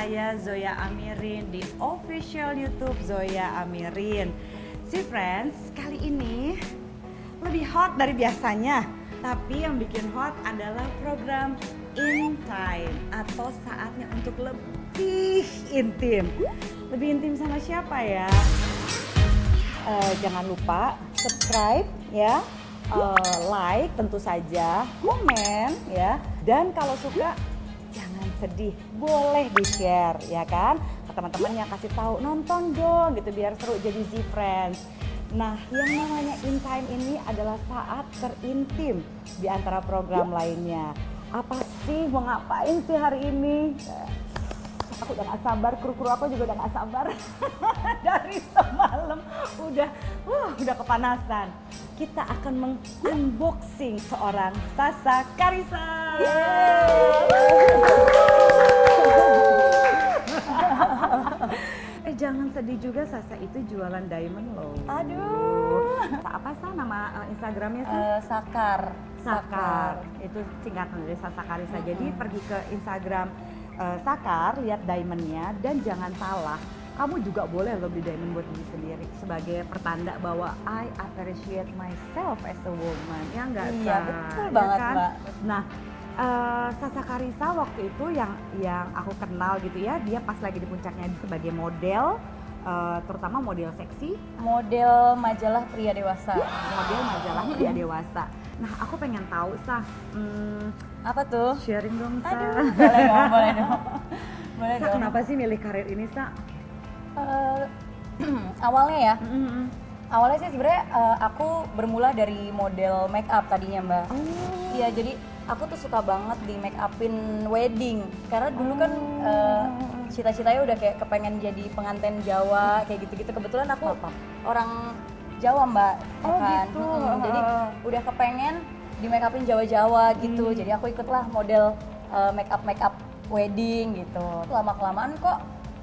saya Zoya Amirin di official YouTube Zoya Amirin. Si friends, kali ini lebih hot dari biasanya. Tapi yang bikin hot adalah program In Time atau saatnya untuk lebih intim. Lebih intim sama siapa ya? Eh, jangan lupa subscribe ya, Eh, like tentu saja, komen ya, dan kalau suka sedih, boleh di share ya kan ke teman-teman yang kasih tahu nonton dong gitu biar seru jadi Z Friends. Nah, yang namanya In Time ini adalah saat terintim di antara program lainnya. Apa sih mau ngapain sih hari ini? aku udah gak sabar, kru-kru aku juga udah gak sabar dari semalam udah uh, udah kepanasan. Kita akan meng-unboxing seorang Sasa Karisa. eh jangan sedih juga Sasa itu jualan diamond loh. Aduh. Apa sih nama uh, Instagramnya sih? Eh, sakar. Sakar. Itu singkatan dari Sasa Karisa. Jadi pergi ke Instagram eh, Sakar, lihat diamondnya dan jangan salah. Kamu juga boleh loh beli diamond buat diri sendiri sebagai pertanda bahwa I appreciate myself as a woman. Ya enggak Iya, betul Ya banget, kan? Mbak. Nah, eh, Sasa Karisa waktu itu yang yang aku kenal gitu ya, dia pas lagi di puncaknya sebagai model, eh, terutama model seksi, Model majalah pria dewasa. model majalah pria dewasa. Nah, aku pengen tahu sah, hmm, Apa tuh? sharing dong sah. Aduh, boleh dong, boleh dong. Boleh Sa, dong. kenapa sih milih karir ini sah? Eh, awalnya ya, Mm-mm. awalnya sih sebenarnya eh, aku bermula dari model make up tadinya mbak. Oh. Iya, jadi aku tuh suka banget di make upin wedding karena dulu kan eh, cita-citanya udah kayak kepengen jadi pengantin Jawa kayak gitu-gitu. Kebetulan aku Apa? orang Jawa mbak, Oh, kan? gitu. Mm-mm, Jadi udah kepengen di make upin Jawa-Jawa gitu. Hmm. Jadi aku ikutlah model eh, make up make up wedding gitu. Lama kelamaan kok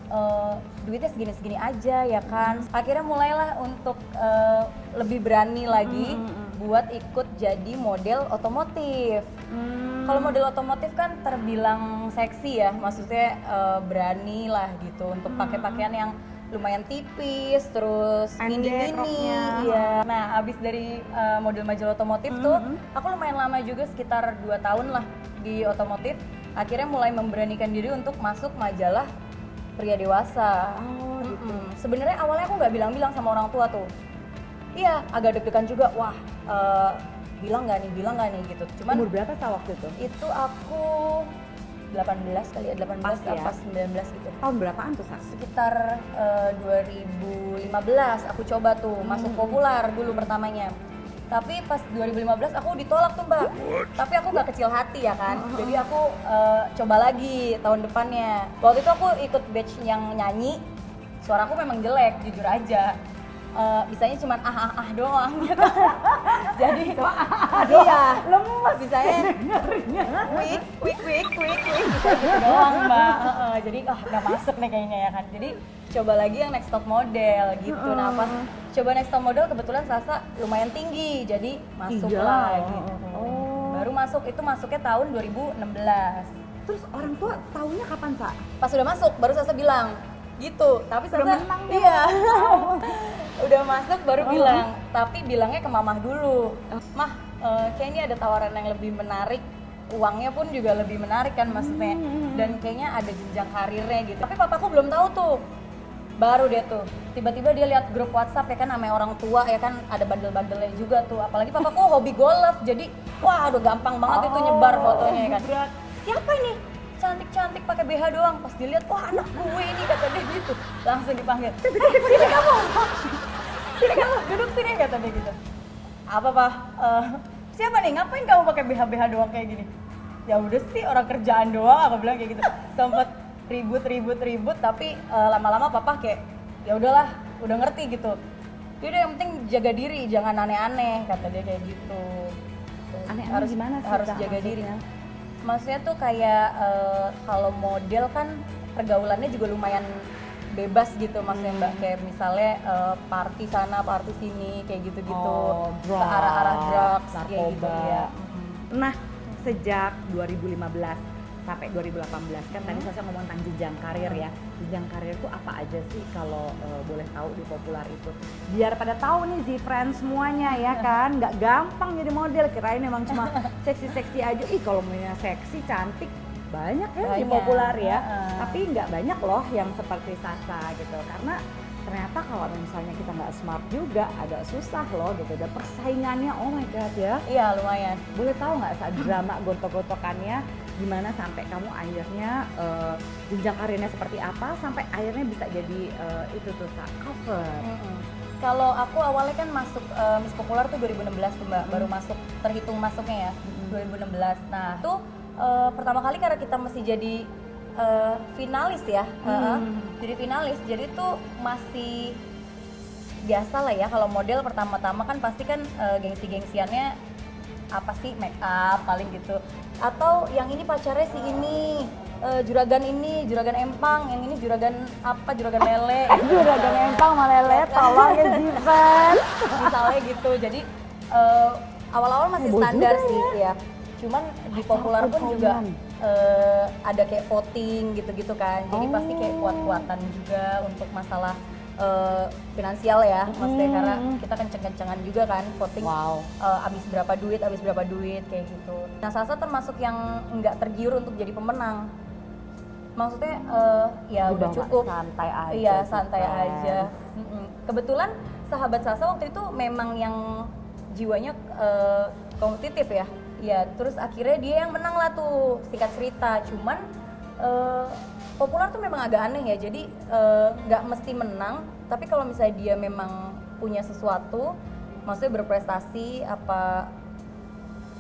eh, duitnya segini-segini aja ya kan. Akhirnya mulailah untuk eh, lebih berani lagi Hmm, hmm, hmm. Buat ikut jadi model otomotif. Hmm. Kalau model otomotif kan terbilang seksi ya, maksudnya eh, berani lah gitu untuk pakai pakaian yang lumayan tipis, terus mini-mini. roknya. Iya. Nah, abis dari eh, model majalah otomotif tuh, Mhm. aku lumayan lama juga sekitar 2 tahun lah di otomotif. Akhirnya mulai memberanikan diri untuk masuk majalah pria dewasa. Oh, gitu. Mm-mm. Sebenarnya awalnya aku nggak bilang-bilang sama orang tua tuh. Iya, agak deg-degan juga. Wah, eh, bilang nggak nih, bilang nggak nih gitu. Cuman Umur berapa sah waktu itu? itu aku 18 kali ya, 18 Pas ya. apa 19 gitu. Tahun berapaan tuh sah? Sekitar eh, 2015 aku coba tuh masuk Hmm. populer dulu pertamanya. Tapi pas 2015 aku ditolak tuh mbak. Tapi aku nggak kecil hati ya kan. Hmm. Jadi aku eh, coba lagi tahun depannya. Waktu itu aku ikut batch yang nyanyi. Suaraku memang jelek, jujur aja. Eh, bisanya cuma ah ah ah doang gitu. Jadi iya, Lemes bisanya quick, quick, quick, quick, quick gitu, gitu doang mbak. Heeh, jadi ah nggak masuk nih kayaknya ya kan. Jadi coba lagi yang next top model gitu. Nah pas coba next top model kebetulan Sasa lumayan tinggi, jadi masuk Iya. lah gitu. Oh. Baru masuk itu masuknya tahun 2016. Terus orang tua taunya kapan sah? Pas udah masuk baru Sasa bilang gitu. Tapi Sasa menang iya. Udah masuk baru Oh. bilang, tapi bilangnya ke mamah dulu. Mah, eh, kayak ini ada tawaran yang lebih menarik. Uangnya pun juga lebih menarik kan maksudnya. Hmm. Dan kayaknya ada jenjang karirnya gitu. Tapi papaku belum tahu tuh. Baru dia tuh, tiba-tiba dia lihat grup WhatsApp ya kan namanya orang tua ya kan ada bandel-bandelnya juga tuh. Apalagi papaku hobi golf, jadi wah udah gampang banget itu nyebar fotonya ya kan. Berat. Siapa ini? Cantik-cantik pakai BH doang. Pas dilihat, wah anak gue ini kata dia gitu. Langsung dipanggil. Sini kamu. Sini kamu, duduk sini kata dia gitu. Apa pak? Eh, siapa nih? Ngapain kamu pakai BH BH doang kayak gini? Ya udah sih orang kerjaan doang. Aku bilang kayak gitu. Sempet ribut ribut ribut tapi eh, lama-lama papa kayak ya udahlah udah ngerti gitu. Jadi yang penting jaga diri, jangan aneh-aneh kata dia kayak gitu. Aneh-aneh harus gimana sih, harus jaga diri. Maksudnya? Tuh kayak eh, kalau model kan pergaulannya juga lumayan bebas gitu maksudnya mbak Hmm. kayak misalnya eh, party sana party sini kayak gitu-gitu Oh, ke drugs, arah-arah drugs kayak gitu narkoba. ya Nah, sejak 2015 sampai 2018 kan tadi Hmm. saya ngomong tentang jenjang karir ya. Jenjang karir itu apa aja sih kalau eh, boleh tahu di populer itu? Biar pada tahu nih Z friends semuanya ya kan. Nggak gampang jadi model. Kirain emang cuma seksi-seksi aja. Ih kalau maunya seksi cantik banyak ya di populer ya. Heeh. tapi nggak banyak loh yang seperti Sasa gitu. Karena ternyata kalau misalnya kita nggak smart juga agak susah loh gitu. Dan persaingannya. Oh my god ya. Iya lumayan. boleh tahu nggak saat drama gontok-gontokannya gimana sampai kamu akhirnya eh, jenjang karirnya seperti apa sampai akhirnya bisa jadi eh, itu tuh Sa, cover Mm-mm. Kalau aku awalnya kan masuk eh, Miss Popular tuh 2016 tuh mbak, Hmm. baru masuk terhitung masuknya ya Mm-mm. 2016. Nah tuh eh, pertama kali karena kita mesti jadi eh, finalis ya, Hmm. Heeh. jadi finalis, jadi tuh masih biasa lah ya kalau model pertama-tama kan pasti kan eh, gengsi-gengsiannya apa sih make up paling gitu atau yang ini pacarnya si ini eh, juragan ini juragan empang yang ini juragan apa juragan lele. Juragan empang malele tolong ya Zivan misalnya gitu. Jadi eh, awal-awal masih Heboh standar juga sih ya. cuman di populer pun juga eh, ada kayak voting gitu-gitu kan. Jadi Oh. pasti kayak kuat-kuatan juga untuk masalah eh, finansial ya maksudnya Hmm. karena kita kenceng-kencengan juga kan voting wow eh, abis berapa duit, abis berapa duit kayak gitu. Nah Sasa termasuk yang nggak tergiur untuk jadi pemenang. Maksudnya eh, ya udah nggak cukup. santai aja Iya santai kan. aja. Mm-mm. Kebetulan sahabat Sasa waktu itu memang yang jiwanya eh, kompetitif ya. Ya terus akhirnya dia yang menang lah tuh singkat cerita. Cuman eh, populer tuh memang agak aneh ya. Jadi eh, nggak mesti menang. Tapi kalau misalnya dia memang punya sesuatu, maksudnya berprestasi apa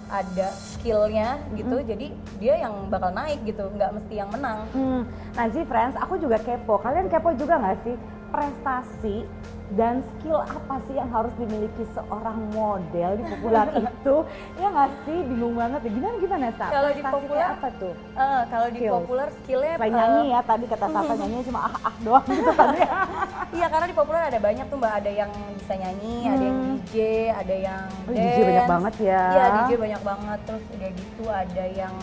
ada skillnya gitu jadi dia yang bakal naik gitu nggak mesti yang menang Hmm, nah sih friends, aku juga kepo. Kalian kepo juga nggak sih prestasi dan skill apa sih yang harus dimiliki seorang model di populer itu? Ya nggak sih, bingung banget. ya. Gimana gimana Sa? Kalau di populer- apa tuh? Eh, kalau di populer skillnya eh, nyanyi ya tadi kata Sasa nyanyi cuma ah ah doang gitu kan ya. iya karena di populer ada banyak tuh mbak ada yang bisa nyanyi ada yang Hmm. DJ ada yang Oh, dance DJ banyak banget ya. iya DJ banyak banget terus udah gitu ada yang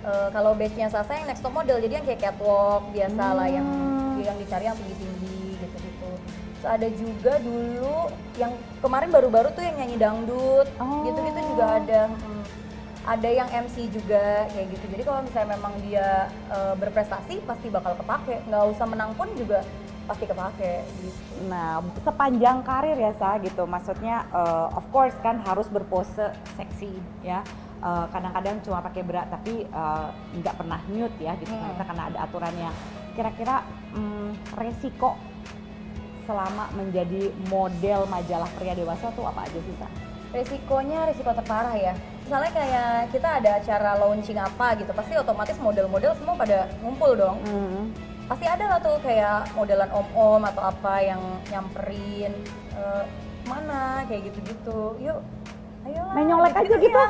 eh, kalau batchnya Sasa yang next top model jadi yang kayak catwalk biasa lah yang Hmm. yang dicari yang tinggi tinggi terus ada juga dulu yang kemarin baru-baru tuh yang nyanyi dangdut Oh. gitu-gitu juga ada Hmm. ada yang MC juga kayak gitu jadi kalau misalnya memang dia eh, berprestasi pasti bakal kepake nggak usah menang pun juga pasti kepake gitu Nah, sepanjang karir ya Sa gitu. Maksudnya eh, of course kan harus berpose seksi ya. Eh, kadang-kadang cuma pakai bra tapi nggak pernah nude ya gitu Hmm. karena ada aturannya. Kira-kira mm, resiko selama menjadi model majalah pria dewasa tuh apa aja sih Sa? resikonya resiko terparah ya. Misalnya kayak kita ada acara launching apa gitu pasti otomatis model-model semua pada ngumpul dong. Hmm. pasti ada lah tuh kayak modelan om-om atau apa yang nyamperin eh, mana? kayak gitu-gitu. Yuk ayo Main nyolek aja gitu? ya,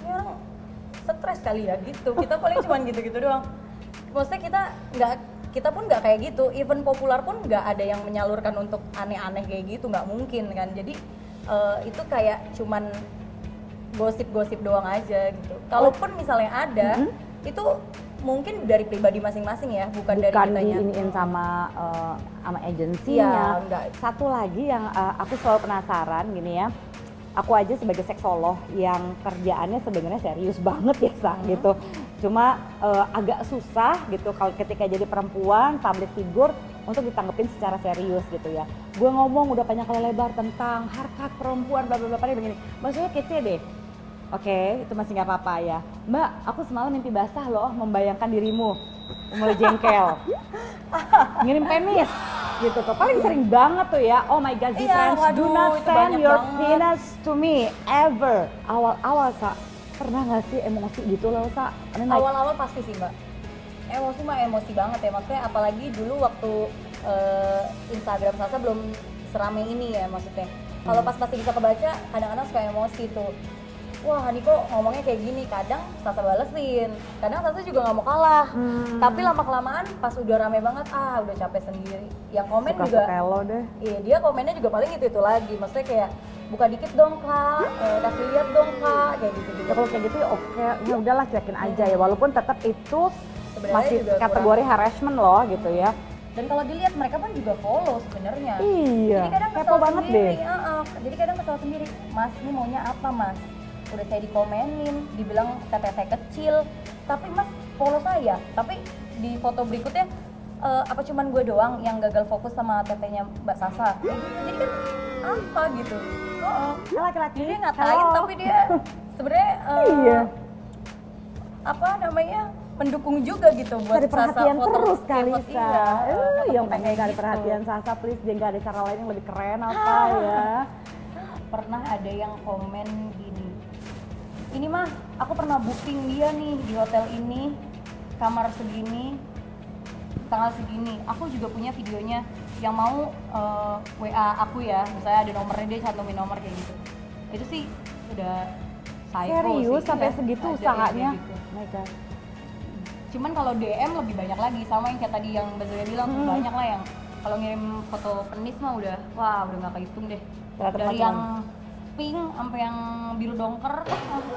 ya orang stres kali ya gitu. Kita paling cuman gitu-gitu doang. Maksudnya kita nggak kita pun nggak kayak gitu even populer pun nggak ada yang menyalurkan untuk aneh-aneh kayak gitu nggak mungkin kan jadi eh, itu kayak cuman gosip-gosip doang aja gitu kalaupun misalnya ada Mhm. itu mungkin dari pribadi masing-masing ya bukan, dari Bukan kitanya diiniin sama eh, sama agensinya. Enggak. Satu lagi yang eh, aku selalu penasaran gini ya. Aku aja sebagai seksolog yang kerjaannya sebenarnya serius banget ya Sa, Hmm. gitu. Cuma eh, agak susah gitu kalau ketika jadi perempuan public figure untuk ditanggepin secara serius gitu ya. Gue ngomong udah banyak kali lebar tentang harkat perempuan bla bla bla begini. Maksudnya kece deh. Oke, itu masih nggak apa-apa ya. Mbak, aku semalam mimpi basah loh membayangkan dirimu mulai jengkel. Ngirim penis gitu tuh. Paling sering banget tuh ya. Oh my god, Iya, friends, do waduh, not itu send your banget. penis to me ever. Awal-awal sa, pernah nggak sih emosi gitu loh sa? Awal-awal pasti sih mbak emosi mah emosi banget ya maksudnya apalagi dulu waktu eh, Instagram Sasa belum serame ini ya maksudnya kalau Hmm. pas pasti bisa kebaca kadang-kadang suka emosi tuh wah Niko ngomongnya kayak gini kadang Sasa balesin kadang Sasa juga nggak mau kalah Hmm. tapi lama kelamaan pas udah rame banget ah udah capek sendiri yang komen suka juga sekelo deh. Iya dia komennya juga paling itu itu lagi, maksudnya kayak buka dikit dong kak, eh, kasih lihat dong kak, kayak gitu gitu. Ya kalau kayak gitu ya oke, ya udahlah cekin aja ya. Walaupun tetap itu Sebenarnya masih juga kategori harassment loh gitu ya. Dan kalau dilihat mereka pun juga follow sebenarnya. Iya. Jadi kadang kesel banget sendiri, deh. ah, ah. Jadi kadang kesel sendiri, Mas ini maunya apa Mas? Udah saya dikomenin, dibilang teteh saya kecil, tapi Mas follow saya. Tapi di foto berikutnya eh, apa cuman gue doang yang gagal fokus sama tetehnya Mbak Sasa? Jadi kan apa gitu? Oh. Laki-laki dia ngatain hello. tapi dia sebenarnya eh, Iya. apa namanya mendukung juga gitu buat cari Sasa perhatian foto- terus kali Sa. iya, Eh, foto yang pengen cari gitu. perhatian Sasa please dia nggak ada cara lain yang lebih keren apa ya. pernah ada yang komen gini ini mah aku pernah booking dia nih di hotel ini kamar segini tanggal segini aku juga punya videonya yang mau eh, WA aku ya misalnya ada nomornya dia cantumin nomor kayak gitu itu sih udah Serius sih, sampai iya. segitu Ada usahanya. gitu. Oh my God. cuman kalau DM lebih banyak lagi sama yang kayak tadi yang Mbak Zoya bilang Hmm. banyak lah yang kalau ngirim foto penis mah udah wah udah nggak kehitung deh Ternyata dari macam- yang pink sampai yang biru dongker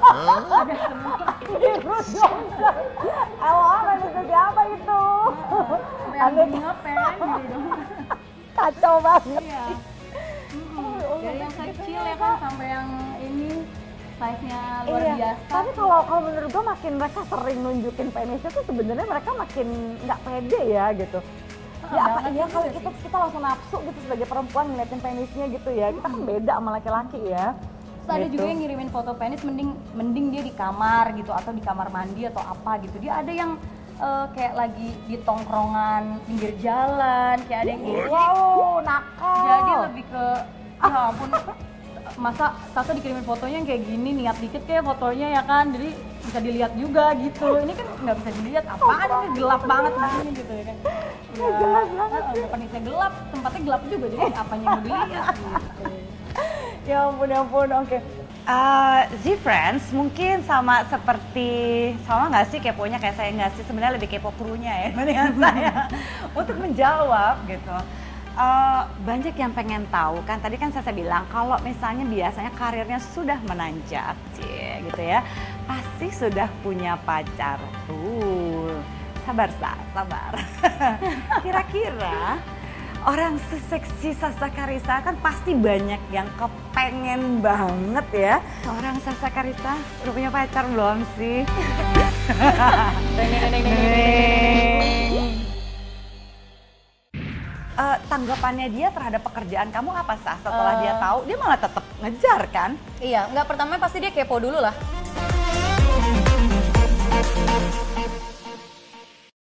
ada semua Alarm itu siapa itu? sampai yang Ada bunga pen biru dongker kacau banget. iya Mm-mm. dari yang kecil ya kan sampai yang ini size nya luar iya. biasa Tapi kalau kalau menurut gua makin mereka sering nunjukin penisnya tuh sebenarnya mereka makin nggak pede ya gitu. Ya apa juga kalau sih. kita langsung nafsu gitu sebagai perempuan ngeliatin penisnya gitu ya. Kita kan beda sama laki-laki ya. Terus ada Gitu. juga yang ngirimin foto penis mending mending dia di kamar gitu atau di kamar mandi atau apa gitu. Dia ada yang eh, kayak lagi di tongkrongan pinggir jalan, kayak ada yang gitu. Wow, nakal. Jadi lebih ke ya ampun masa Sasa dikirimin fotonya yang kayak gini niat dikit kayak fotonya ya kan jadi bisa dilihat juga gitu ini kan nggak bisa dilihat apaan ini gelap banget begini gitu ya kan ya, jelas banget eh, penisnya gelap tempatnya gelap juga jadi apanya yang mau dilihat gitu. Ya ampun ya ampun oke. Uh, Z Friends mungkin sama seperti sama nggak sih keponya kayak saya nggak sih? Sebenarnya lebih kepo krunya ya mendingan saya. Untuk menjawab gitu. Uh, banyak yang pengen tahu kan tadi kan saya bilang kalau misalnya biasanya karirnya sudah menanjak cie, gitu ya pasti sudah punya pacar. Tuh sabar Sa, sabar kira-kira orang seseksi Sasa Karisa kan pasti banyak yang kepengen banget ya. Orang Sasa Karisa udah punya pacar belum sih? Eh, tanggapannya dia terhadap pekerjaan kamu apa sah? Setelah Eh. dia tahu, dia malah tetap ngejar kan? iya nggak pertama pasti dia kepo dulu lah